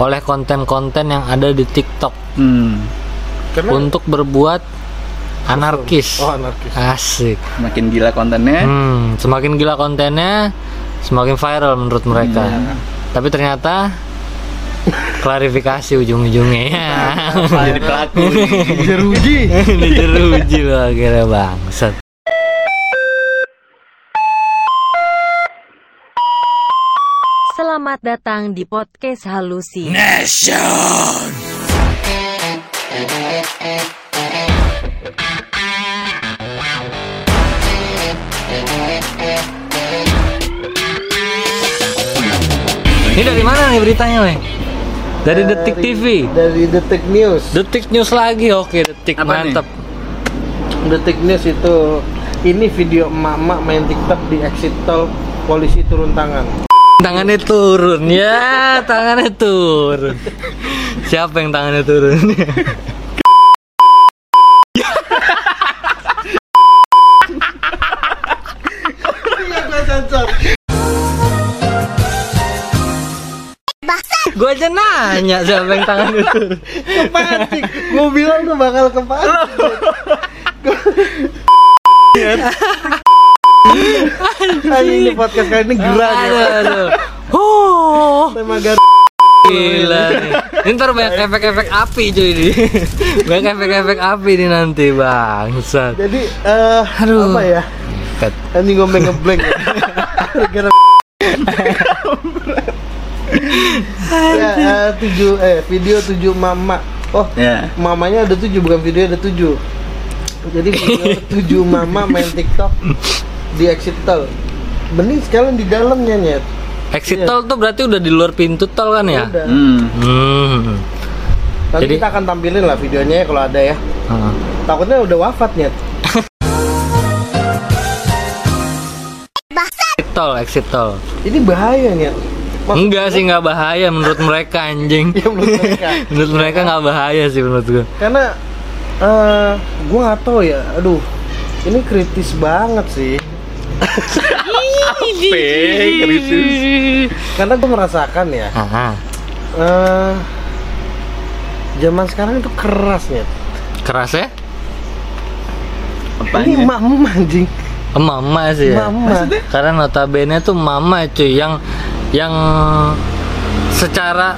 oleh konten-konten yang ada di TikTok Hmm. Karena untuk berbuat anarkis. oh anarkis. Asik. Makin gila kontennya. Hmm, semakin gila kontennya, semakin viral menurut mereka. Iya. Tapi ternyata klarifikasi ujung-ujungnya ya. Jadi pelaku. Jeruji. Dijeruji loh akhirnya bangsat. Selamat datang di podcast Halusi. Ini dari mana nih beritanya, weh? Dari Detik TV. Dari Detik News. Detik News lagi, oke Detik Apa nih? mantap. Detik News itu ini video emak-emak main TikTok di exit tol polisi turun tangan. Tangannya turun, ya tangannya turun. Siapa yang tangannya turun? Gue aja nanya siapa yang tangannya turun. Kepancing. Gue bilang tuh bakal kepancing. Anjing di podcast kali ini gerak ya. Aduh, aduh. Huh. Tema gar Gila nih. Ini ntar banyak efek-efek api cuy ini. Banyak efek-efek api nih nanti bangsat. Jadi eh Aduh. apa ya? Ket. Anjing gue ngeblank ya. Gara ya, eh, tujuh eh video tujuh mama. Oh, Ya. mamanya ada tujuh bukan video ada tujuh. Jadi video tujuh mama main TikTok di exit tol. Mending sekalian di dalamnya nyet. Exit Iya. tol tuh berarti udah di luar pintu tol kan ya? Udah. Hmm. Hmm. Nanti Jadi- kita akan tampilin lah videonya ya kalau ada ya. Ah. Takutnya udah wafat nyet. Exit tol, exit tol. Ini bahaya nyet. Maksud Enggak sih nggak bahaya menurut mereka anjing. Ya, menurut mereka. menurut mereka nggak bahaya sih menurut gue. Karena eh gue nggak tahu ya. Aduh, ini kritis banget sih. kritis. Karena gue merasakan ya. Ah, eh zaman sekarang itu keras nyet. keras ya? Apanya? Ini emak-emak anjing. Mama sih ya. Mama. Karena notabene tuh mama cuy yang yang secara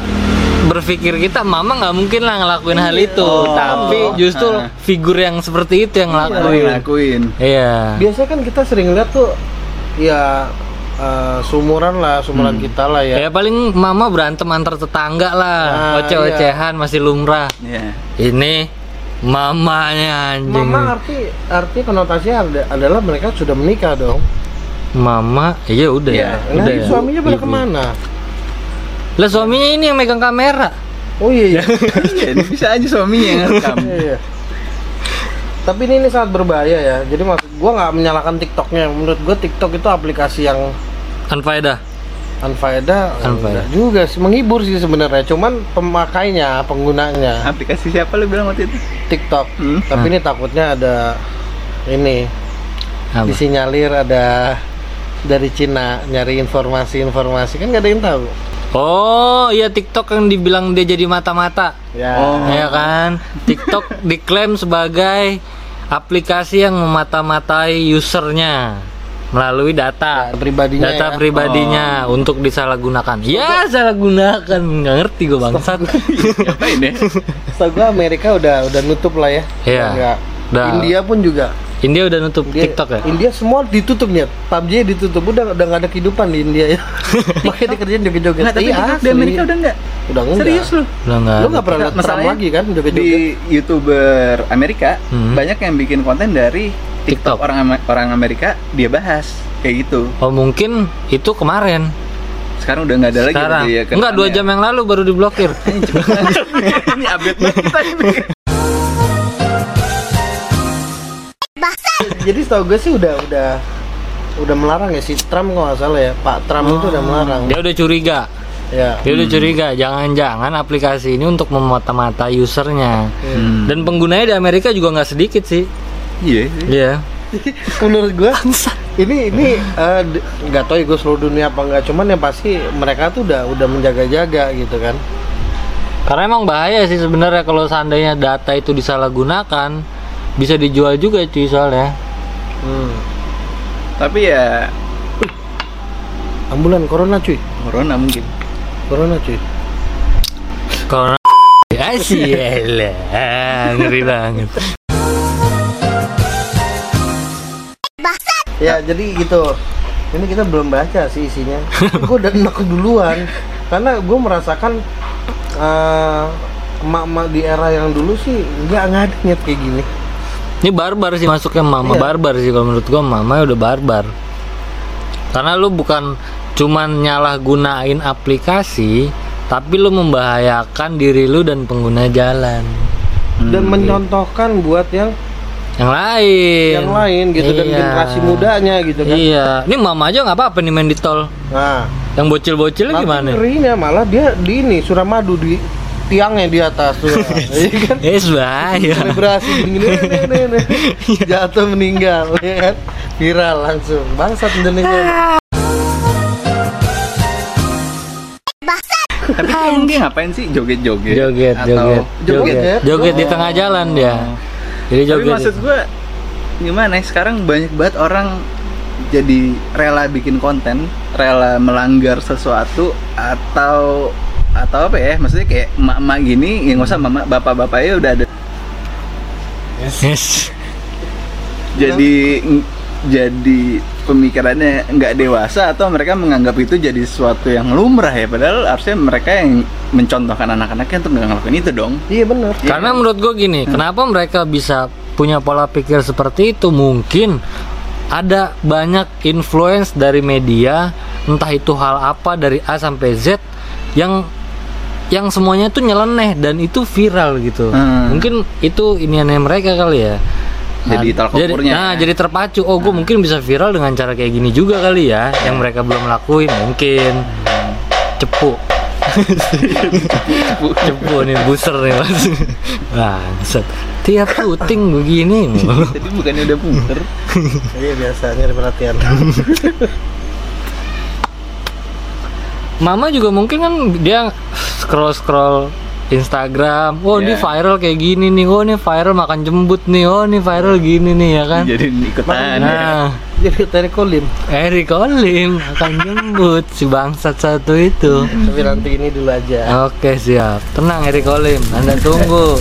berpikir kita mama nggak mungkin lah ngelakuin hal itu Oh. tapi justru Ah. figur yang seperti itu yang Apa yang ngelakuin ngelakuin? iya Biasanya kan kita sering lihat tuh ya eh, sumuran lah, sumuran kita lah ya. ya paling mama berantem antar tetangga lah Nah, oceh-ocehan masih lumrah Ya. ini mamanya anjing Mama arti arti konotasinya ada- adalah mereka sudah menikah dong. mama iya udah Iya, ya Nah, udah ini ya. suaminya pada Ibu. ke mana? lah suaminya ini yang megang kamera Oh iya. iya. Iya, ini bisa aja suaminya yang rekam. Iya, iya. Tapi ini, ini sangat berbahaya ya. Jadi maksud gua nggak menyalahkan TikToknya. Menurut gua TikTok itu aplikasi yang unfaedah unfaedah, Unfaedah. enggak juga sih menghibur sih sebenarnya. Cuman pemakainya, penggunanya Aplikasi siapa lu bilang waktu itu? TikTok. Hmm. Tapi ini takutnya ada ini Apa? disinyalir ada dari Cina nyari informasi-informasi kan nggak ada yang tahu. Oh iya TikTok yang dibilang dia jadi mata-mata Ya. Oh. Ya kan TikTok diklaim sebagai aplikasi yang memata-matai usernya melalui data Ya, pribadinya data ya. pribadinya untuk disalahgunakan ya salah gunakan nggak ngerti gue bangsat Ngapain ya? Setahu gua Amerika udah udah nutup lah ya. Iya. Nggak. India pun juga. India udah nutup India, TikTok ya India semua ditutup nih. PUBG ditutup. Udah udah nggak ada kehidupan di India ya. Makanya dikerjain joget-joget. Nggak, tapi Iya, TikTok di. Amerika udah enggak? Udah enggak. Serius lu? udah nggak Lu nggak pernah lihat Trump Masalahnya lagi kan joget-joget? Di YouTuber Amerika Hmm. banyak yang bikin konten dari TikTok, TikTok. orang orang Amerika dia bahas kayak gitu. oh mungkin itu kemarin Sekarang udah nggak ada lagi sekarang berarti ya, enggak dua jam yang lalu baru diblokir ini update banget kita ini. Jadi setahu gue sih udah udah udah melarang ya si Trump kalau nggak salah ya. Pak Trump itu udah melarang. dia udah curiga Ya. dia udah curiga jangan-jangan aplikasi ini untuk memata-mata usernya Hmm. dan penggunanya di Amerika juga nggak sedikit sih Iya. Iya. Menurut gue ini ini eh, nggak tahu ya gue seluruh dunia apa enggak. Cuman yang pasti mereka tuh udah udah menjaga-jaga gitu kan. Karena emang bahaya sih sebenarnya kalau seandainya data itu disalahgunakan bisa dijual juga cuy soalnya. Hmm. Tapi ya Ambulan corona cuy. corona mungkin. Corona cuy. Corona Asyik ngeri banget. Ya jadi gitu. Ini kita belum baca sih isinya. gue udah enak duluan karena gue merasakan eh, emak-emak di era yang dulu sih nggak nggak ada niat kayak gini. Ini barbar sih masuknya mama Iya. barbar sih kalau menurut gua mama udah barbar. Karena lu bukan cuman nyalahgunain aplikasi, tapi lu membahayakan diri lu dan pengguna jalan. Dan mencontohkan buat yang Yang lain. yang lain gitu dan Iya. generasi mudanya gitu kan. Iya. Ini mama aja nggak apa-apa nih main di tol. Nah, Yang bocil-bocilnya gimana? ngerinya malah dia di ini Suramadu di tiangnya di atas tuh. Iya kan? Yes, bahaya. Selebrasi gini nih. jatuh meninggal ya kan viral langsung bangsat Indonesia Tapi emang dia ngapain sih joget-joget? Joget, Atau joget, joget, ya? joget di tengah jalan dia. Jadi Tapi joget. maksud gue gimana ya? Sekarang banyak banget orang jadi rela bikin konten, rela melanggar sesuatu atau atau apa ya? Maksudnya kayak emak-emak gini, ya nggak usah mama, bapak-bapaknya udah ada. Yes. Jadi jadi pemikirannya nggak dewasa atau mereka menganggap itu jadi sesuatu yang lumrah ya padahal harusnya mereka yang mencontohkan anak-anaknya untuk nggak ngelakuin itu dong iya bener Karena menurut gue gini, kenapa mereka bisa punya pola pikir seperti itu? Mungkin ada banyak influence dari media, entah itu hal apa dari A sampai Z yang yang semuanya tuh nyeleneh dan itu viral gitu. Hmm. Mungkin itu iniannya mereka kali ya. Jadi tolak jadi, nah, jadi terpacu. Oh, gue mungkin bisa viral dengan cara kayak gini juga kali ya, yang mereka belum lakuin mungkin. Cepu. cepu nih buser nih mas bangsat tiap syuting begini jadi bukannya udah puter iya biasanya ada perhatian mama juga mungkin kan dia scroll scroll Instagram oh ini Iya. viral kayak gini nih oh ini viral makan jembut nih oh ini viral gini nih ya kan? Jadi ikutan. Ya. nah. Jadi dari kolim. Eric Olim makan jembut si bangsat satu itu. Tapi nanti ini dulu aja. Oke siap, tenang Eric Olim, Anda tunggu.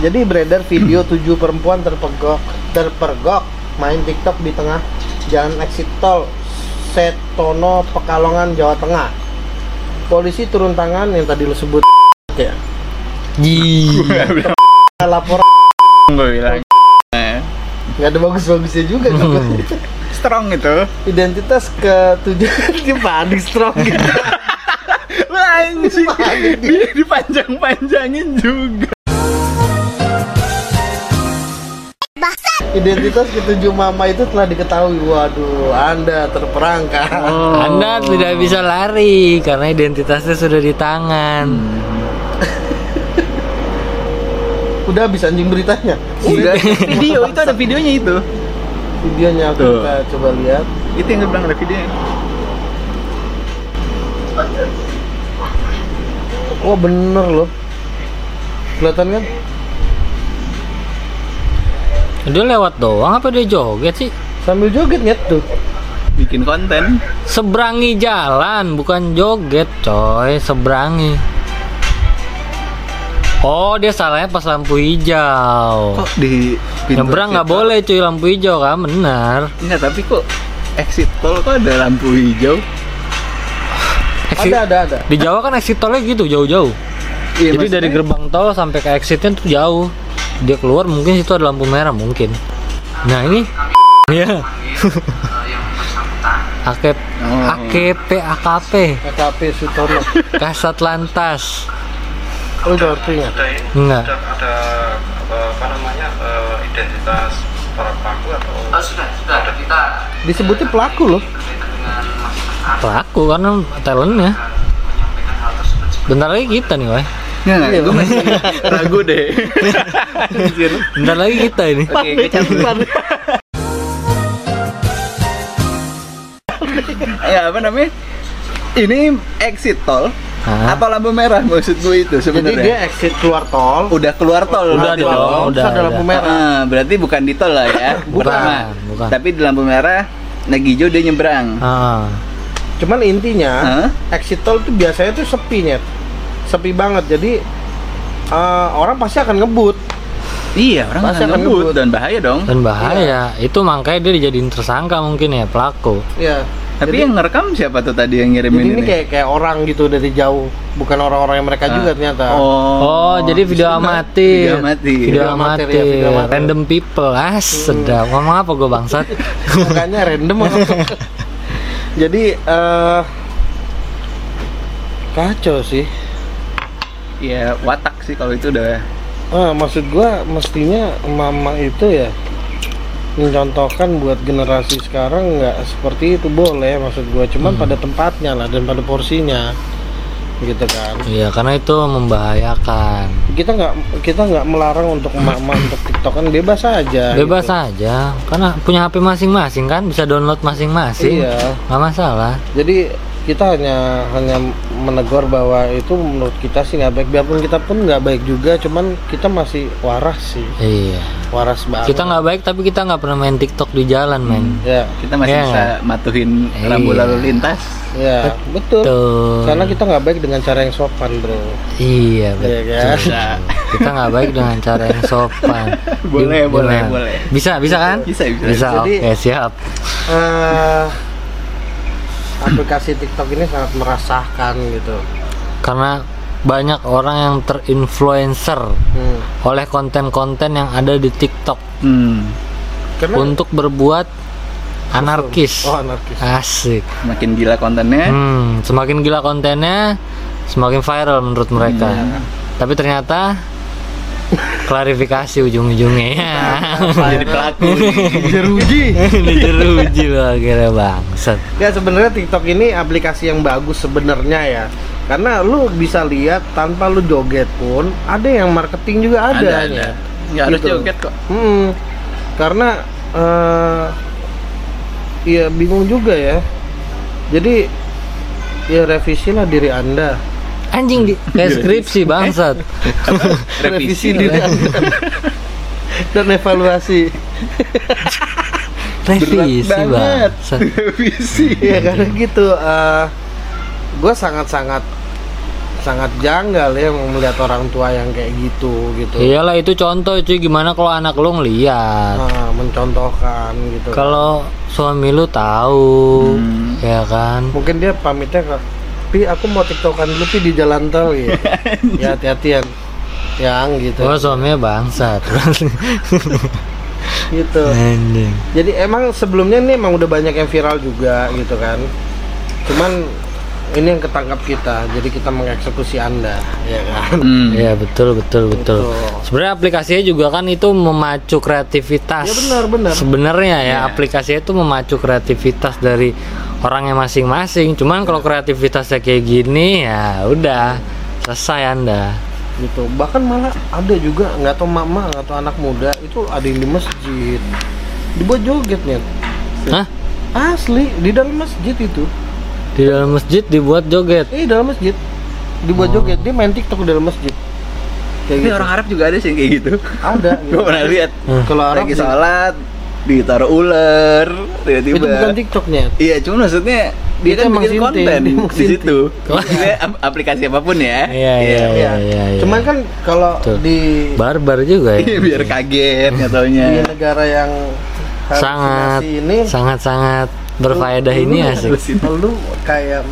jadi beredar video tujuh perempuan terpegok terpergok main TikTok di tengah jalan exit tol Setono Pekalongan Jawa Tengah. Polisi turun tangan yang tadi lo sebut. Ya Ji. lapor. Gue bilang. Nggak ada bagus-bagusnya juga kan strong itu. Identitas ketujuh di panik strong. Gitu anjing dia dipanjang-panjangin juga identitas ketujuh mama itu telah diketahui. Waduh anda terperangkap Anda tidak bisa lari karena identitasnya sudah di tangan. udah bisa anjing beritanya? Udah. Video itu ada videonya itu. Videonya aku Tuh. kita coba lihat. Itu yang gue bilang ada videonya. Wah bener loh. Kelihatan kan Dia lewat doang apa dia joget sih? sambil joget nyet tuh bikin konten Seberangi jalan, bukan joget, coy. Seberangi. Oh, dia salahnya pas lampu hijau. kok di Nyebrang nggak boleh cuy lampu hijau kan, benar. Enggak, tapi kok exit tol kok ada lampu hijau Exit- ada ada ada Di Jawa kan exit tolnya gitu jauh-jauh. Iya, Jadi dari maksudnya- gerbang tol sampai ke exitnya tuh jauh. Dia keluar mungkin situ ada lampu merah mungkin. Nah ini, ya. AKP, Oh. AKP, AKP, AKP Sutono Kasat Lantas. oh itu artinya Enggak. ada, ada apa namanya eh, identitas para pelaku atau sudah sudah ada kita disebutnya pelaku loh Pelaku karena talentnya. menyampaikan hal tersebut Bentar lagi kita nih, wah. Nggak, nggak, gue masih ragu deh. Bentar lagi kita ini. Oke, cabut. Ya apa namanya? ini exit tol Hah? apa lampu merah maksud gue itu Jadi dia sebenarnya exit keluar tol. udah keluar tol Udah dong, dong. terus udah, ada lampu merah. Ah, berarti bukan di tol lah ya Bukan, pertama bukan. tapi di lampu merah lagi hijau dia nyebrang Ah. Cuman intinya Hah? exit tol itu biasanya tuh sepi Nyet. Sepi banget. Jadi eh, orang pasti akan ngebut. iya orang Pasti akan ngebut ngebut. dan bahaya dong Dan bahaya, itu makanya dia dijadiin tersangka mungkin ya pelaku. Ya. tapi jadi, yang ngerekam siapa tuh tadi yang jadi ngirimin ini ini kayak kayak orang gitu dari jauh, bukan orang-orang yang mereka Ah. juga ternyata. oh Oh, jadi video amatir. video amatir Video amatir, ya, video amatir. Random people. Ah, sedap. Ngomong apa gue bangsat? Makanya random. jadi eh kacau sih. Ya watak sih kalau itu udah Ah, maksud gua mestinya mama itu ya mencontohkan buat generasi sekarang nggak seperti itu boleh maksud gua cuman pada tempatnya lah dan pada porsinya gitu kan Iya, karena itu membahayakan. kita nggak kita nggak melarang untuk emak-emak untuk tiktok kan bebas aja Bebas gitu. aja, karena punya HP masing-masing kan, bisa download masing-masing. iya Nggak masalah. jadi kita hanya hanya menegur bahwa itu menurut kita sih nggak baik biarpun kita pun nggak baik juga cuman kita masih waras sih Iya. waras banget Kita nggak baik tapi kita nggak pernah main TikTok di jalan, men. ya kita masih Iya. bisa matuhin rambu Iya. lalu lintas ya betul Tuh. karena kita nggak baik dengan cara yang sopan bro Iya, Iya betul. kan? Bisa. Kita nggak baik dengan cara yang sopan. Boleh, boleh, gimana? boleh. Bisa, bisa kan? Bisa, bisa. Bisa, Jadi- oke, siap. eh aplikasi TikTok ini sangat merasakan gitu. Karena banyak orang yang terinfluencer Hmm. oleh konten-konten yang ada di TikTok hmm. Karena untuk berbuat anarkis. oh anarkis. Asik. makin gila kontennya Hmm, semakin gila kontennya, semakin viral menurut mereka. Iya. Tapi ternyata klarifikasi ujung-ujungnya ya. jadi pelaku Jeruji. Ini jeruji loh akhirnya bangsat. ya sebenarnya TikTok ini aplikasi yang bagus sebenarnya ya. Karena lu bisa lihat tanpa lu joget pun ada yang marketing juga ada. ada ada nggak harus Gitu. joget kok Hmm. Karena eh ya bingung juga ya. Jadi ya revisilah diri Anda. Anjing di kayak skripsi bangsat. revisi diri Anda. Dan evaluasi. Revisi banget. revisi ya karena gitu gue sangat sangat sangat janggal ya melihat orang tua yang kayak gitu gitu Iyalah itu contoh cuy gimana kalau anak lu ngeliat. Nah, mencontohkan gitu Kalau suami lu tahu, Hmm. ya kan? mungkin dia pamitnya ke pi aku mau tiktokan dulu pi di jalan tol ya ya hati-hatian. Yang gitu. Oh suaminya bangsat. gitu. Anjing. jadi emang sebelumnya nih emang udah banyak yang viral juga gitu kan. Cuman ini yang ketangkap kita jadi kita mengeksekusi anda ya kan Hmm. Iya betul betul betul. Betul. Sebenarnya aplikasinya juga kan itu memacu kreativitas. Ya, benar, benar. Sebenarnya ya Iya. aplikasinya itu memacu kreativitas dari orangnya masing-masing. Cuman kalau kreativitasnya kayak gini ya udah selesai anda. gitu bahkan malah ada juga nggak tahu mama nggak tahu anak muda itu ada yang di masjid dibuat jogetnya Hah? asli di dalam masjid itu Di dalam masjid dibuat joget. eh dalam masjid dibuat Oh. joget dia main tiktok di dalam masjid kayak Tapi gitu orang Arab juga ada sih yang kayak gitu. ada Gue pernah lihat. Hmm. kalau Arab Lagi sih- sholat, ditaruh ular, tiba-tiba. itu bukan tiktoknya Iya, cuma maksudnya dia Itu kan emang bikin sinting, konten di situ. Maksudnya ap- aplikasi apa pun ya. Iya iya iya iya. iya. cuman kan kalau di barbar juga ya. Iya, biar kaget nggak taunya. di negara yang sangat ini sangat sangat berfaedah lu- ini lu- asik. lu kayak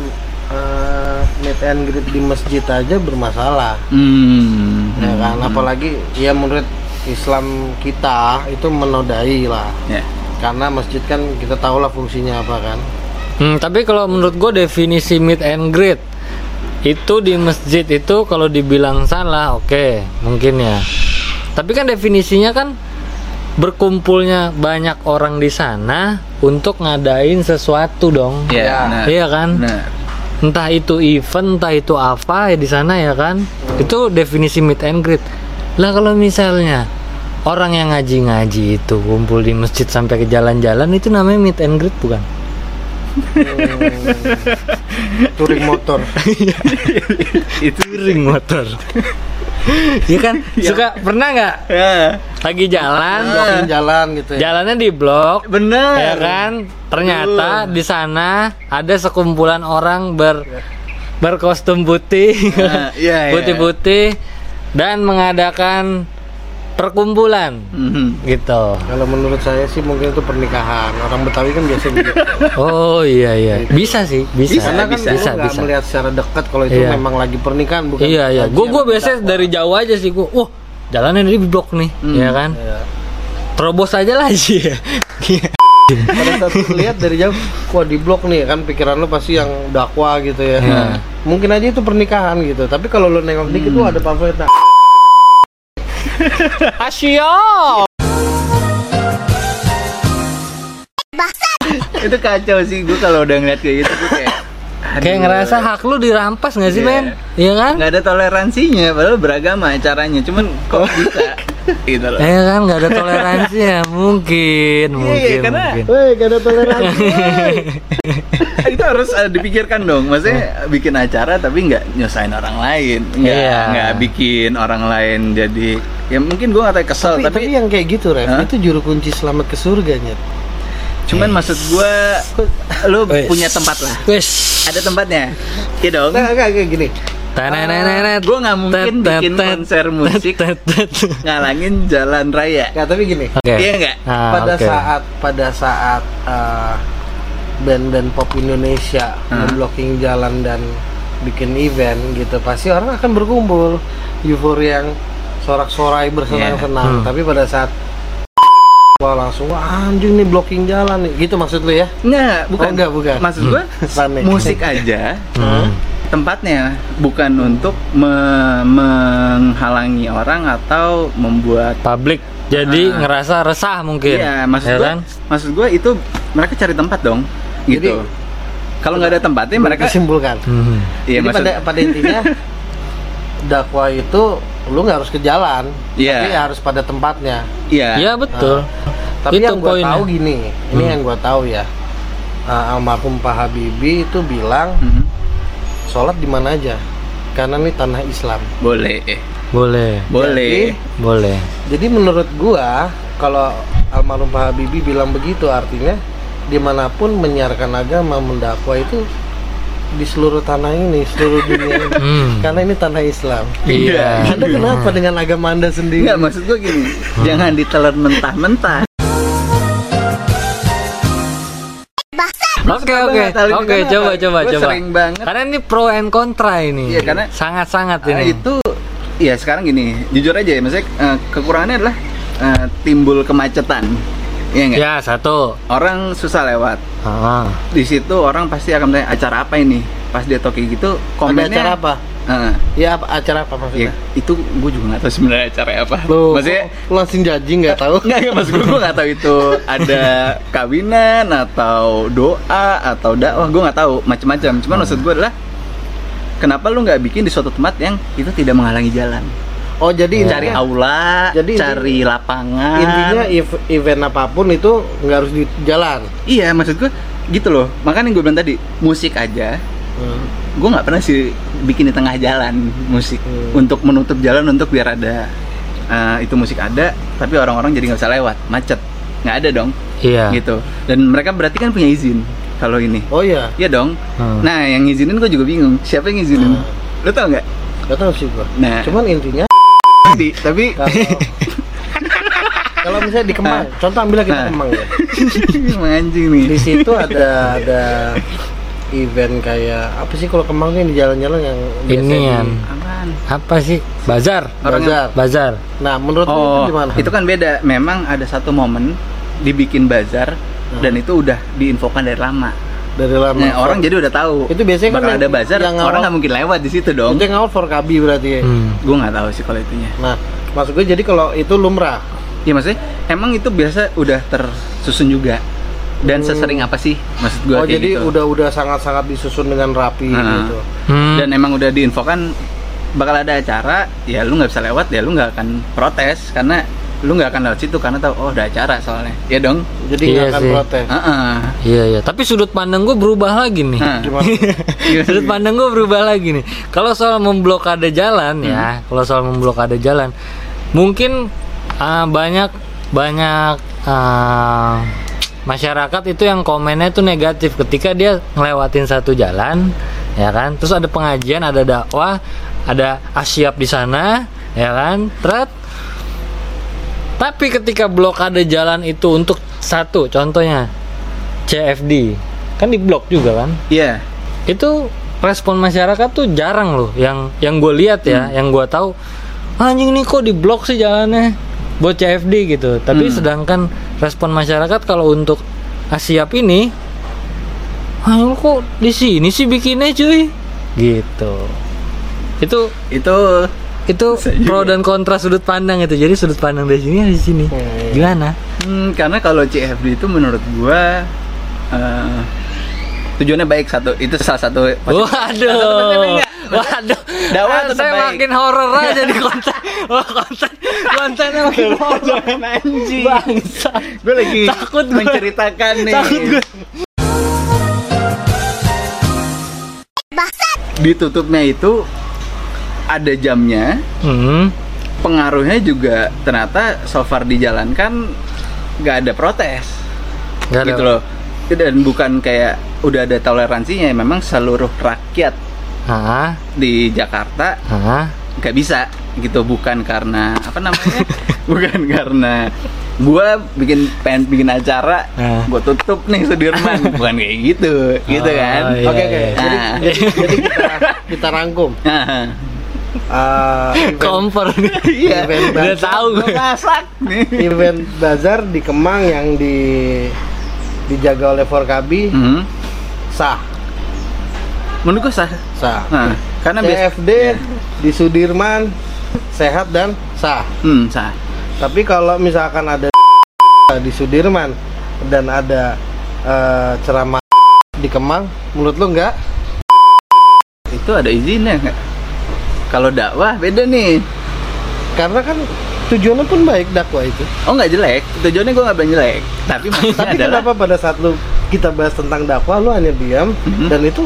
eh, meet and greet di masjid aja bermasalah Hmm. ya kan apalagi ya menurut Islam kita itu menodai lah Ya. karena masjid kan kita tahu lah fungsinya apa kan Hmm, tapi kalau menurut gue definisi meet and greet itu di masjid itu kalau dibilang salah, oke, mungkin ya. Tapi kan definisinya kan berkumpulnya banyak orang di sana untuk ngadain sesuatu dong. Iya, benar. Iya kan? Benar. Entah itu event, entah itu apa ya di sana ya kan? Itu definisi meet and greet. Lah kalau misalnya orang yang ngaji-ngaji itu kumpul di masjid sampai ke jalan-jalan itu namanya meet and greet bukan? touring motor itu touring motor Iya kan? Suka pernah nggak? Ya. Lagi jalan. Blocking jalan gitu ya. Jalannya di blok. Bener. Ya kan? Ternyata di sana ada sekumpulan orang ber berkostum putih. Nah, iya, iya. putih-putih dan mengadakan perkumpulan. Mhm. gitu. Kalau menurut saya sih mungkin itu pernikahan. Orang Betawi kan biasa begitu oh iya iya. Bisa sih bisa Bisa, karena kan bisa, bisa, bisa. melihat secara dekat kalau itu Iya. memang lagi pernikahan bukan? Iya iya. Gue gue biasanya dari jauh aja sih. Gue wah jalannya di blok nih. Hmm. ya kan? Iya. terobos aja lah sih. Pada saat lihat dari jauh wah di blok nih. Kan pikiran lu pasti yang dakwah gitu ya. Iya. mungkin aja itu pernikahan gitu. Tapi kalau lu nengok dikit tuh ada pamfletnya Asia itu kacau sih gue kalau udah ngeliat kayak gitu gue kayak kayak ngerasa hak lu dirampas nggak sih Iya. men iya kan? Nggak ada toleransinya padahal beragama caranya cuman kok bisa? Gitu loh. Iya kan nggak ada toleransi ya mungkin mungkin iya, karena- mungkin. Gak ada toleransi. itu harus uh, dipikirkan dong maksudnya bikin acara tapi nggak nyusahin orang lain nggak Iya. nggak bikin orang lain jadi ya mungkin gue nggak kesel tapi, tapi, tapi yang kayak gitu, Rev, Hah? itu juru kunci selamat ke surganya. cuman maksud gue lu Wes. punya tempat lah Wes. ada tempatnya iya dong enggak, kayak gini. Tanenenet. Gua nggak mungkin bikin konser musik. ngalangin jalan raya Enggak, tapi gini. Oke. Iya nggak? Ah, pada oke. saat pada saat uh, band-band pop Indonesia Hmm. memblocking jalan dan bikin event gitu, pasti orang akan berkumpul. Euforia yang sorak-sorai bersenang-senang. Hmm. Tapi pada saat wah langsung wah anjing nih blocking jalan nih. Gitu maksud lu ya? Nggak, bukan. Oh, nggak, bukan. Maksud gua Panik. musik aja Hmm. tempatnya bukan untuk me- menghalangi orang atau membuat publik jadi Ah. ngerasa resah mungkin Iya, maksud ya gua, kan maksud gua itu mereka cari tempat dong, gitu. Jadi- Kalau nggak ada tempatnya mereka, simpulkan. Hmm. iya Jadi maksud, pada pada intinya dakwah itu lu nggak harus ke jalan, Iya. tapi harus pada tempatnya. iya, Iya betul Tapi Itu yang gua poinnya. tahu gini, ini Hmm. yang gua tahu ya. Uh, almarhum Pak Habibie itu bilang Mhm. sholat di mana aja, karena ini tanah Islam. boleh, boleh boleh. boleh Jadi menurut gua kalau almarhum Pak Habibie bilang begitu artinya di mana pun menyiarkan agama mendakwah itu di seluruh tanah ini, seluruh dunia ini. Hmm. Karena ini tanah Islam. iya Anda kenapa dengan agama Anda sendiri? Enggak, maksud gua gini, jangan ditelan mentah-mentah. Oke oke ini oke karena coba coba Gua coba. sering banget. Karena ini pro and kontra ini. Iya, karena- sangat sangat Nah, ini. itu ya sekarang gini, jujur aja ya, maksudnya eh, kekurangannya adalah eh, timbul kemacetan. Iya enggak? Ya satu. Orang susah lewat. Ah. Di situ orang pasti akan tanya acara apa ini. Pas dia toki gitu, Ada komennya acara apa? Eh, Ya apa acara apa ya, maksudnya? itu gue juga nggak tahu sebenarnya acara apa. Lu maksudnya lu langsung jaji nggak tahu? Enggak, enggak maksud gue, gue nggak tahu itu ada kawinan atau doa atau dakwah, gue nggak tahu macam-macam. Cuman Hmm. maksud gue adalah kenapa lu nggak bikin di suatu tempat yang itu tidak menghalangi jalan? Oh jadi Cari intinya, aula, Jadi cari lapangan. intinya ev- event apa pun itu nggak harus di jalan. iya, maksud gue gitu loh. Makanya gue bilang tadi musik aja. Gue nggak pernah sih bikin di tengah jalan musik Hmm. untuk menutup jalan untuk biar ada eh, itu musik ada, tapi orang-orang jadi nggak bisa lewat, macet, nggak ada dong. Iya. gitu dan mereka berarti kan punya izin kalau ini Oh iya, Iya dong Hmm. nah yang ngizinin gue juga bingung siapa yang ngizinin Hmm. lo tau nggak nggak tahu sih gua. nah Cuman intinya tapi tapi kalau kalau misalnya di Kemang, contoh ambil kita Nah. Kemang ya. emang anjing nih Di situ ada ada event kayak apa sih kalau Kemang nih di jalan-jalan yang biasa Ini di- yang Apaan? apa sih? Bazar. Orang bazar. Bazar. Nah, menurut oh itu gimana? itu kan beda memang ada satu momen dibikin bazar Hmm. dan itu udah diinfokan dari lama dari lama. nah, orang jadi udah tahu Itu biasanya kan ada bazar yang orang nggak mungkin lewat di situ dong Itu yang awal for Kabi berarti ya. Hmm. gue nggak tahu sih kalau itunya Nah, maksud gue jadi kalau itu lumrah. ya maksudnya emang itu biasa udah tersusun juga dan sesering apa sih maksud gue oh, kayak jadi gitu udah udah sangat-sangat disusun dengan rapi Nah. gitu. Hmm. dan emang udah diinfokan bakal ada acara ya lu nggak bisa lewat ya lu nggak akan protes karena lu nggak akan lewat situ karena tahu oh ada acara soalnya ya dong Jadi Iya nggak akan sih. protes. Heeh. Iya iya, tapi sudut pandang gue berubah lagi nih. Gimana? sudut pandang gue berubah lagi nih. Kalau soal memblokade jalan ya, kalau soal memblokade jalan, mungkin ah, banyak banyak ah, masyarakat itu yang komennya itu negatif ketika dia ngelewatin satu jalan, ya kan? Terus ada pengajian, ada dakwah, ada asyap di sana, ya kan? Terus tapi ketika blokade jalan itu untuk satu, contohnya CFD, kan diblok juga kan? Iya. Itu respon masyarakat tuh jarang loh. Yang yang gue lihat ya, yang gue tahu anjing nih kok diblok sih jalannya buat CFD gitu. Tapi Hmm. sedangkan respon masyarakat kalau untuk Asiap ini, ah kok di sini sih bikinnya cuy, gitu. Itu itu itu pro dan kontra sudut pandang itu. Jadi sudut pandang dari sini di sini. Hmm. Gimana? hmm, karena kalau CFD itu menurut gua eh, tujuannya baik satu itu salah satu positif. Waduh, waduh. Dakwah Ah, tetap saya baik. makin horor aja di konten. Wah, konten kontennya makin horor. Anjing. Bangsa. gue lagi Takut gue. menceritakan nih Takut gue. ditutupnya itu ada jamnya Hmm. pengaruhnya juga ternyata so far dijalankan nggak ada protes ada. gitu loh dan bukan kayak udah ada toleransinya memang seluruh rakyat Hah? di Jakarta nggak bisa gitu bukan karena apa namanya bukan karena gua bikin pengen bikin acara Nah. gua tutup nih Sudirman bukan kayak gitu gitu Oh, kan iya. Oke oke. Jadi, Nah. jadi, jadi kita kita rangkum. Eh, event, Kompor nih. iya Event Udah bazar- tahu gue. masak nih event bazar di Kemang yang di dijaga oleh Forkabi Hmm. sah menurut sah sah. nah, karena CFD Iya. di Sudirman sehat dan sah. hmm, sah Tapi kalau misalkan ada di Sudirman dan ada eh, ceramah di Kemang, menurut lu enggak? itu ada izinnya nggak kalau dakwah beda nih Karena kan tujuannya pun baik dakwah itu. oh nggak jelek tujuannya gua nggak bilang jelek tapi maksudnya Tapi adalah kenapa pada saat lu kita bahas tentang dakwah lu hanya diam Mhm. dan itu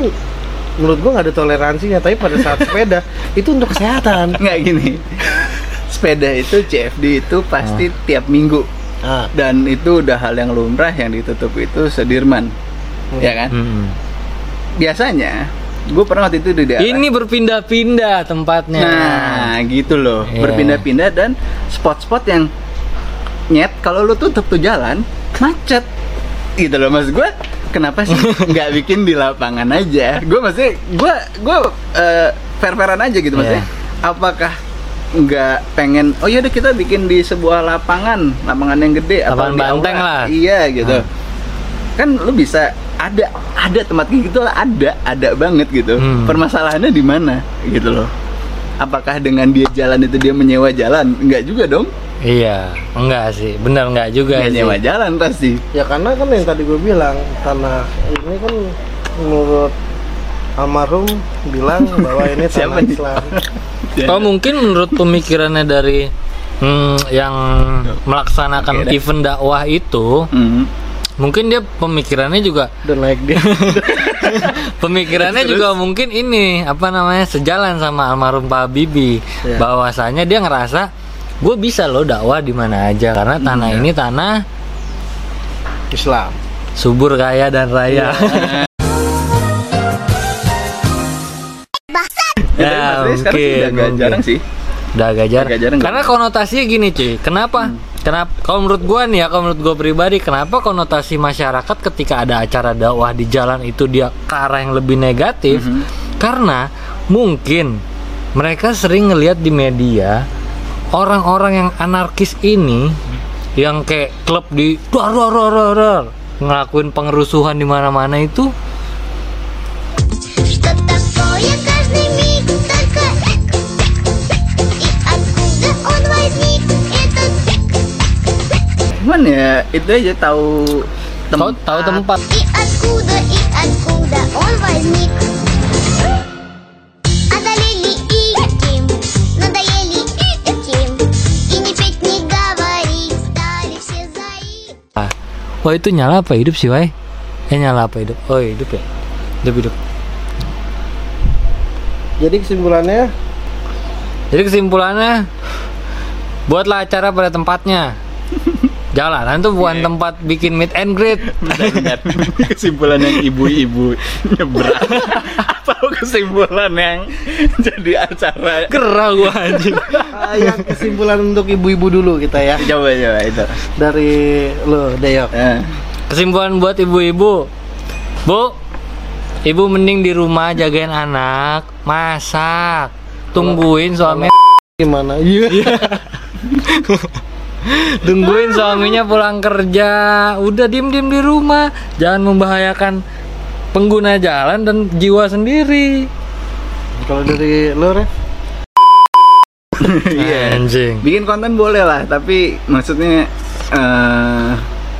menurut gua nggak ada toleransinya. Tapi pada saat sepeda itu untuk kesehatan. nggak gini sepeda itu CFD itu pasti tiap minggu Ah, dan itu udah hal yang lumrah yang ditutup itu Sudirman ya kan Hmm. biasanya gue pernah waktu itu di daerah Ini berpindah-pindah tempatnya. nah gitu loh Iya. berpindah-pindah dan spot-spot yang nyet kalau lu tutup tuh jalan macet gitu loh mas gue kenapa sih nggak bikin di lapangan aja gue maksudnya gue gue uh, fair-fairan aja gitu maksudnya apakah nggak pengen oh ya udah kita bikin di sebuah lapangan lapangan yang gede Lapangan di banteng lah. iya gitu Ah. kan lu bisa ada ada tempat kayak gitu lah ada ada banget gitu Hmm. permasalahannya di mana gitu loh apakah dengan dia jalan itu dia menyewa jalan enggak juga dong Iya, enggak sih. Benar enggak juga Nggak sih. nyewa jalan pasti ya karena kan yang tadi gue bilang karena ini kan menurut almarhum bilang bahwa ini Siapa tanah nih? Islam. Oh mungkin menurut pemikirannya dari hmm, yang melaksanakan Oke deh. event dakwah itu, Hmm. Mungkin dia pemikirannya juga dan naik dia pemikirannya juga mungkin ini apa namanya sejalan sama almarhum Pak Habibie Iya. bahwasanya dia ngerasa gue bisa loh dakwah di mana aja karena tanah Iya. ini tanah Islam subur kaya dan raya. Ya, Ya, tapi maksudnya sekarang sih mungkin, udah mungkin. jarang sih Udah agak jarang. Agak jarang Karena konotasinya gini cuy. Kenapa? Hmm. Kenapa? Kalau menurut gua nih ya, kalau menurut gua pribadi, kenapa konotasi masyarakat ketika ada acara dakwah di jalan itu dia ke arah yang lebih negatif? Mhm. Karena mungkin mereka sering ngelihat di media orang-orang yang anarkis ini yang kayak klub di dar dar dar, dar, ngelakuin pengerusuhan di mana-mana itu cuman ya itu aja tahu tempat tahu tempat Wah itu nyala apa hidup sih, Wai? Eh nyala apa hidup? Oh hidup ya, hidup hidup. Jadi kesimpulannya? Jadi kesimpulannya, buatlah acara pada tempatnya. Jalanan tuh bukan Iya. tempat bikin meet and greet. Benar. kesimpulan yang ibu-ibu nyebrang atau kesimpulan yang jadi acara Gerah gua anjing. ah, yang kesimpulan untuk ibu-ibu dulu kita ya coba coba itu dari lo Deyok. Eh, Kesimpulan buat ibu-ibu. Bu, ibu mending di rumah jagain anak, masak, tungguin suami Gimana? Iya. tungguin suaminya pulang kerja. Udah diem-diem di rumah, jangan membahayakan pengguna jalan dan jiwa sendiri. Kalau dari lo Ref? Iya. Anjing. bikin konten boleh lah tapi maksudnya eh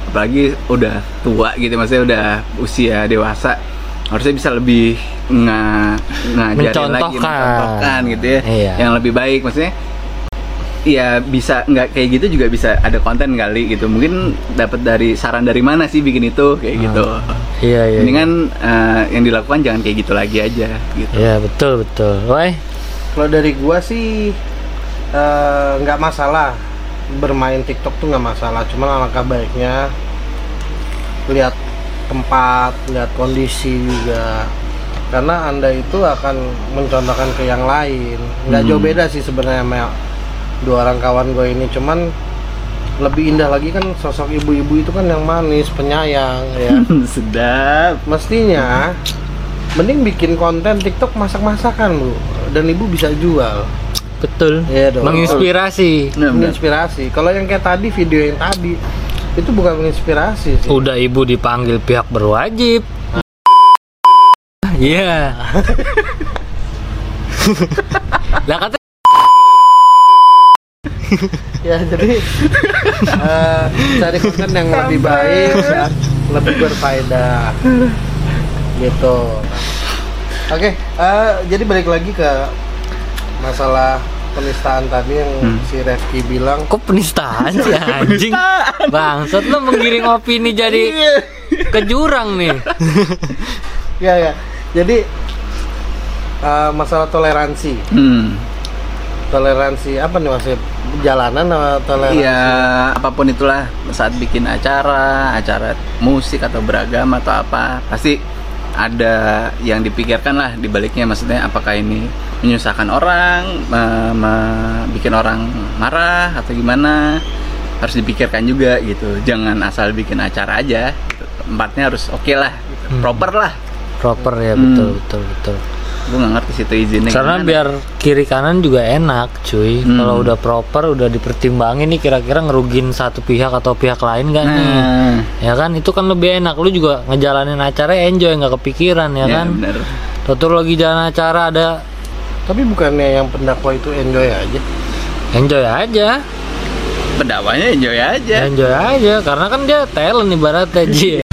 apalagi udah tua gitu maksudnya udah usia dewasa harusnya bisa lebih nga ngajarin lagi Mencontohkan. mencontohkan gitu ya Iya. yang lebih baik maksudnya ya bisa nggak kayak gitu juga bisa ada konten kali gitu mungkin dapat dari saran dari mana sih bikin itu kayak gitu Iya, iya. mendingan eh, yang dilakukan jangan kayak gitu lagi aja gitu Iya, betul, betul. Woi, Kalau dari gua sih eh, nggak masalah bermain TikTok tuh nggak masalah, cuman alangkah baiknya lihat tempat, lihat kondisi juga. Karena anda itu akan mencontohkan ke yang lain. Nggak Hmm. jauh beda sih sebenarnya sama dua orang kawan gue ini, cuman lebih indah lagi kan sosok ibu-ibu itu kan yang manis, penyayang ya. sedap Mestinya mending bikin konten TikTok masak-masakan bu dan ibu bisa jual betul. Iya dong. Menginspirasi. Benar. menginspirasi kalau yang kayak tadi video yang tadi itu bukan menginspirasi sih Udah ibu dipanggil pihak berwajib. Iya. lah kata ya jadi eh, cari konten yang lebih baik dan lebih berfaedah. Gitu. Oke eh, jadi balik lagi ke masalah penistaan tadi yang Hmm. si Refki bilang. Kok penistaan sih anjing? Bangsat lu menggiring opini jadi ke jurang nih. ya ya. Jadi eh, masalah toleransi. Hmm. toleransi apa nih maksudnya jalanan atau toleransi Iya, apa pun itulah saat bikin acara, acara musik atau beragam atau apa, pasti ada yang dipikirkan lah di baliknya maksudnya apakah ini menyusahkan orang, me- me- bikin orang marah atau gimana harus dipikirkan juga gitu. Jangan asal bikin acara aja. gitu. Tempatnya harus oke lah, gitu. Hmm. proper lah. Proper ya, Hmm. betul betul betul. Gue nggak ngerti situ izinnya. Karena gimana. biar kiri kanan juga enak, cuy. Hmm. Kalau udah proper, udah dipertimbangin nih kira-kira ngerugin satu pihak atau pihak lain gak nih? nah, Ya kan, itu kan lebih enak. Lu juga ngejalanin acara enjoy, nggak kepikiran ya, ya kan? bener. Tutur lagi jalan acara ada tapi bukannya yang pendakwa itu enjoy aja enjoy aja, Pendakwanya enjoy aja. enjoy aja. Karena kan dia talent ibaratnya Ji.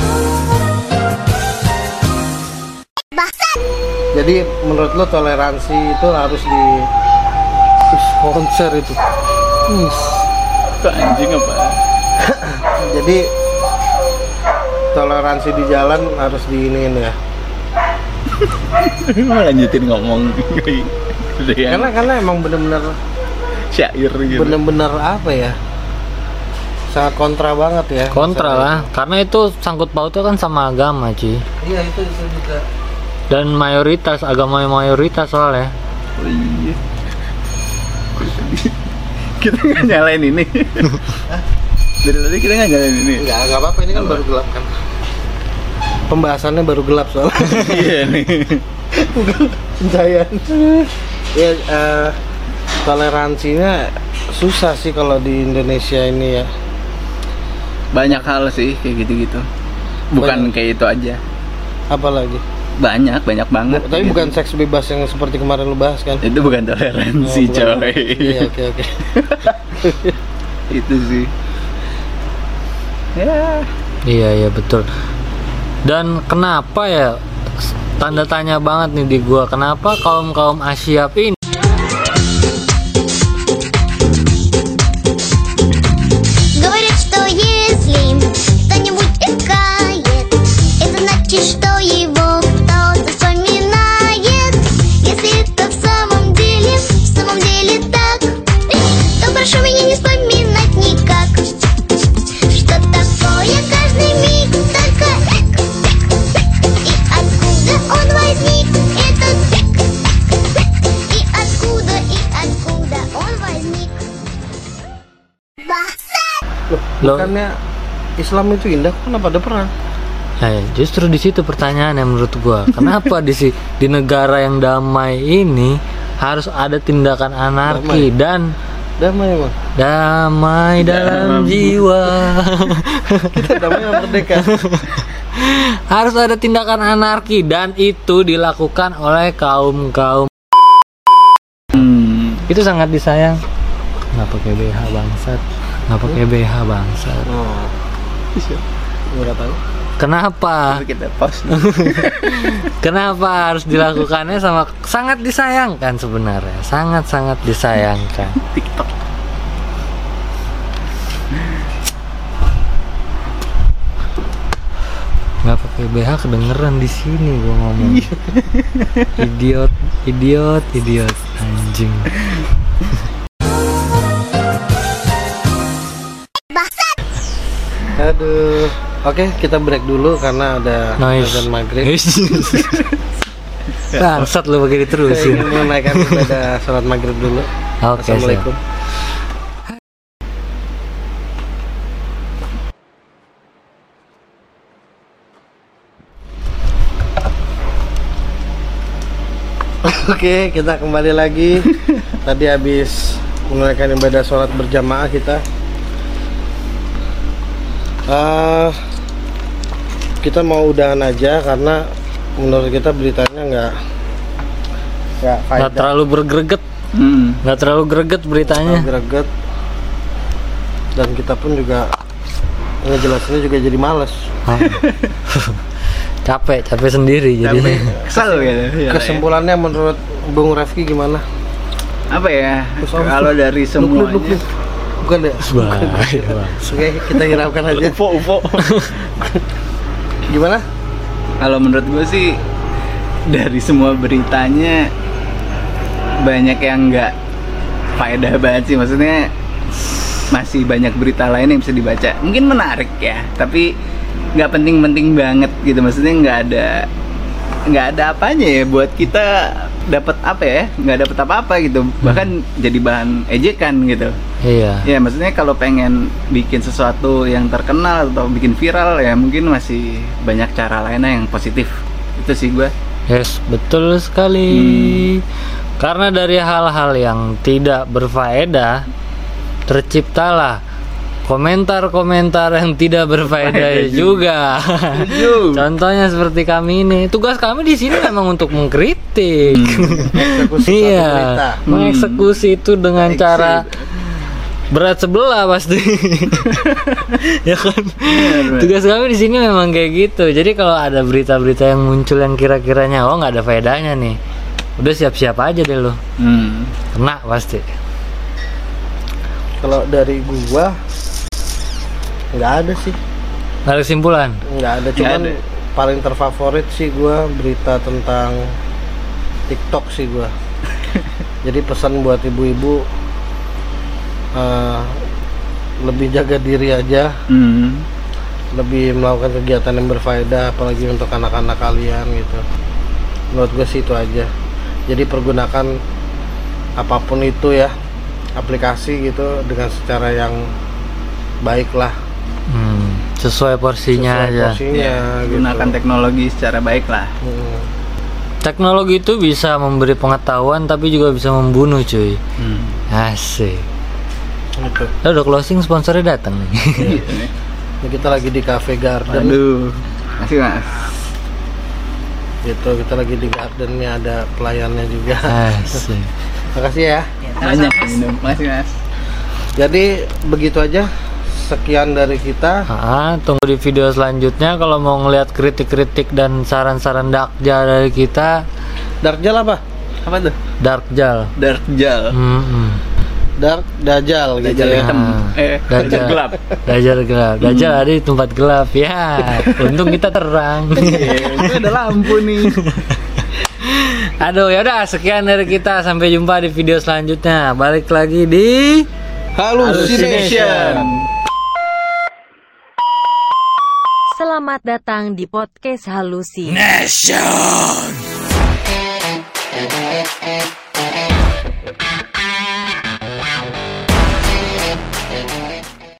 Jadi menurut lo toleransi itu harus di konser itu? Wih, Itu anjing apa? jadi toleransi di jalan harus diinin ya? Mau lanjutin ngomong. Karena karena emang bener-bener syair gitu. bener-bener apa ya? Sangat kontra banget ya. Kontra lah, karena itu sangkut pautnya kan sama agama, Ci. iya itu itu juga Dan mayoritas agama yang mayoritas soalnya. Oh iya Kita nggak nyalain ini Dari tadi kita nggak nyalain ini Enggak, enggak apa-apa ini kan baru gelap kan. Pembahasannya baru gelap soalnya. Iya nih Pencahayaan. ya eh, toleransinya susah sih kalau di Indonesia ini ya. Banyak hal sih kayak gitu-gitu Bukan Banyak. kayak itu aja Apalagi Banyak, banyak banget Tapi kayak bukan gitu. seks bebas yang seperti kemarin lu bahas kan. Itu bukan toleransi Oh, bukan. coy Iya, oke oke. Itu sih Ya Iya iya betul. Dan kenapa ya tanda tanya banget nih di gua kenapa kaum kaum Asia ini Говорят, что если кто-нибудь Loh. bukannya Islam itu indah kok kenapa ada perang Eh, justru di situ pertanyaannya menurut gua. Kenapa di si- di negara yang damai ini harus ada tindakan anarki dan damai emang damai dalam jiwa. kita damai sama merdeka harus ada tindakan anarki dan itu dilakukan oleh kaum-kaum Hmm. itu sangat disayang. Nggak pakai BH bangsat. Nggak pakai BH bangsat. oh tahu Kenapa? Kita pause. Kenapa harus dilakukannya sama sangat disayangkan sebenarnya, sangat-sangat disayangkan. TikTok. Nggak pakai BH kedengeran di sini gua ngomong. idiot, idiot, idiot, anjing. Aduh oke kita break dulu karena ada Nice. azan maghrib Bangsat lu begini terus. saya ingin menaikkan ibadah sholat maghrib dulu siap. assalamualaikum Oke, kita kembali lagi. Tadi habis menunaikan ibadah sholat berjamaah kita. Eh, kita mau udahan aja karena menurut kita beritanya nggak nggak terlalu bergreget, Hmm. nggak terlalu greget beritanya. greget. dan kita pun juga ngejelasinnya juga jadi males. Hah. capek, capek sendiri jadi. kesel gitu. Ya, Kesimpulannya menurut Bung Refki gimana? apa ya? Kalau dari Luk, luk, semuanya luk, luk. Bukan deh. Bahaya, Bang. Oke, kita hiraukan aja. UFO UFO. Gimana? Kalau menurut gue sih dari semua beritanya banyak yang nggak faedah banget sih maksudnya masih banyak berita lain yang bisa dibaca mungkin menarik ya tapi nggak penting-penting banget gitu maksudnya nggak ada nggak ada apanya ya buat kita dapat apa ya nggak dapat apa-apa gitu. Bahkan jadi bahan ejekan gitu. Iya. ya maksudnya kalau pengen bikin sesuatu yang terkenal atau bikin viral ya mungkin masih banyak cara lainnya yang positif. Itu sih gue Yes, betul sekali. Karena dari hal-hal yang tidak berfaedah terciptalah komentar-komentar yang tidak berfaedah juga. Contohnya seperti kami ini. Tugas kami di sini memang untuk mengkritik. Satu iya, mengeksekusi itu dengan cara berat sebelah pasti. ya kan? Tugas kami di sini memang kayak gitu. Jadi kalau ada berita-berita yang muncul yang kira-kiranya oh nggak ada faedahnya nih, udah siap-siap aja deh lo. hmm. Kena pasti. Kalau dari gua nggak ada sih. Nggak ada kesimpulan. nggak ada Nggak cuman ada. paling terfavorit sih gua berita tentang TikTok sih gua jadi pesan buat ibu-ibu eh, lebih jaga diri aja Hmm. lebih melakukan kegiatan yang berfaedah apalagi untuk anak-anak kalian gitu menurut gue sih itu aja jadi pergunakan apa pun itu ya aplikasi gitu dengan secara yang baik lah sesuai porsinya Sesuai aja. porsinya gitu. gunakan teknologi secara baik lah Hmm. Teknologi itu bisa memberi pengetahuan tapi juga bisa membunuh cuy. hmm. Asik. gitu udah closing sponsornya datang nih. Gitu nih. Ini kita lagi di Cafe Garden aduh masih mas gitu kita lagi di garden nih ada pelayannya juga Asik. makasih ya banyak minum masih mas jadi begitu aja sekian dari kita. Ah, tunggu di video selanjutnya. Kalau mau ngeliat kritik-kritik dan saran-saran Darkjal dari kita, Darkjal apa? Apa tuh? Darkjal. dark gel Hmm, Dark Dajjal gitu Dajjal ya. hitam. Eh Dajjal. Gelap. Dajjal gelap. Dajjal ada di tempat gelap. Ya. Untung kita terang. Iya, itu ada lampu nih. Aduh, ya udah sekian dari kita. Sampai jumpa di video selanjutnya. Balik lagi di Hallucination Selamat datang di podcast Halusi. Nation.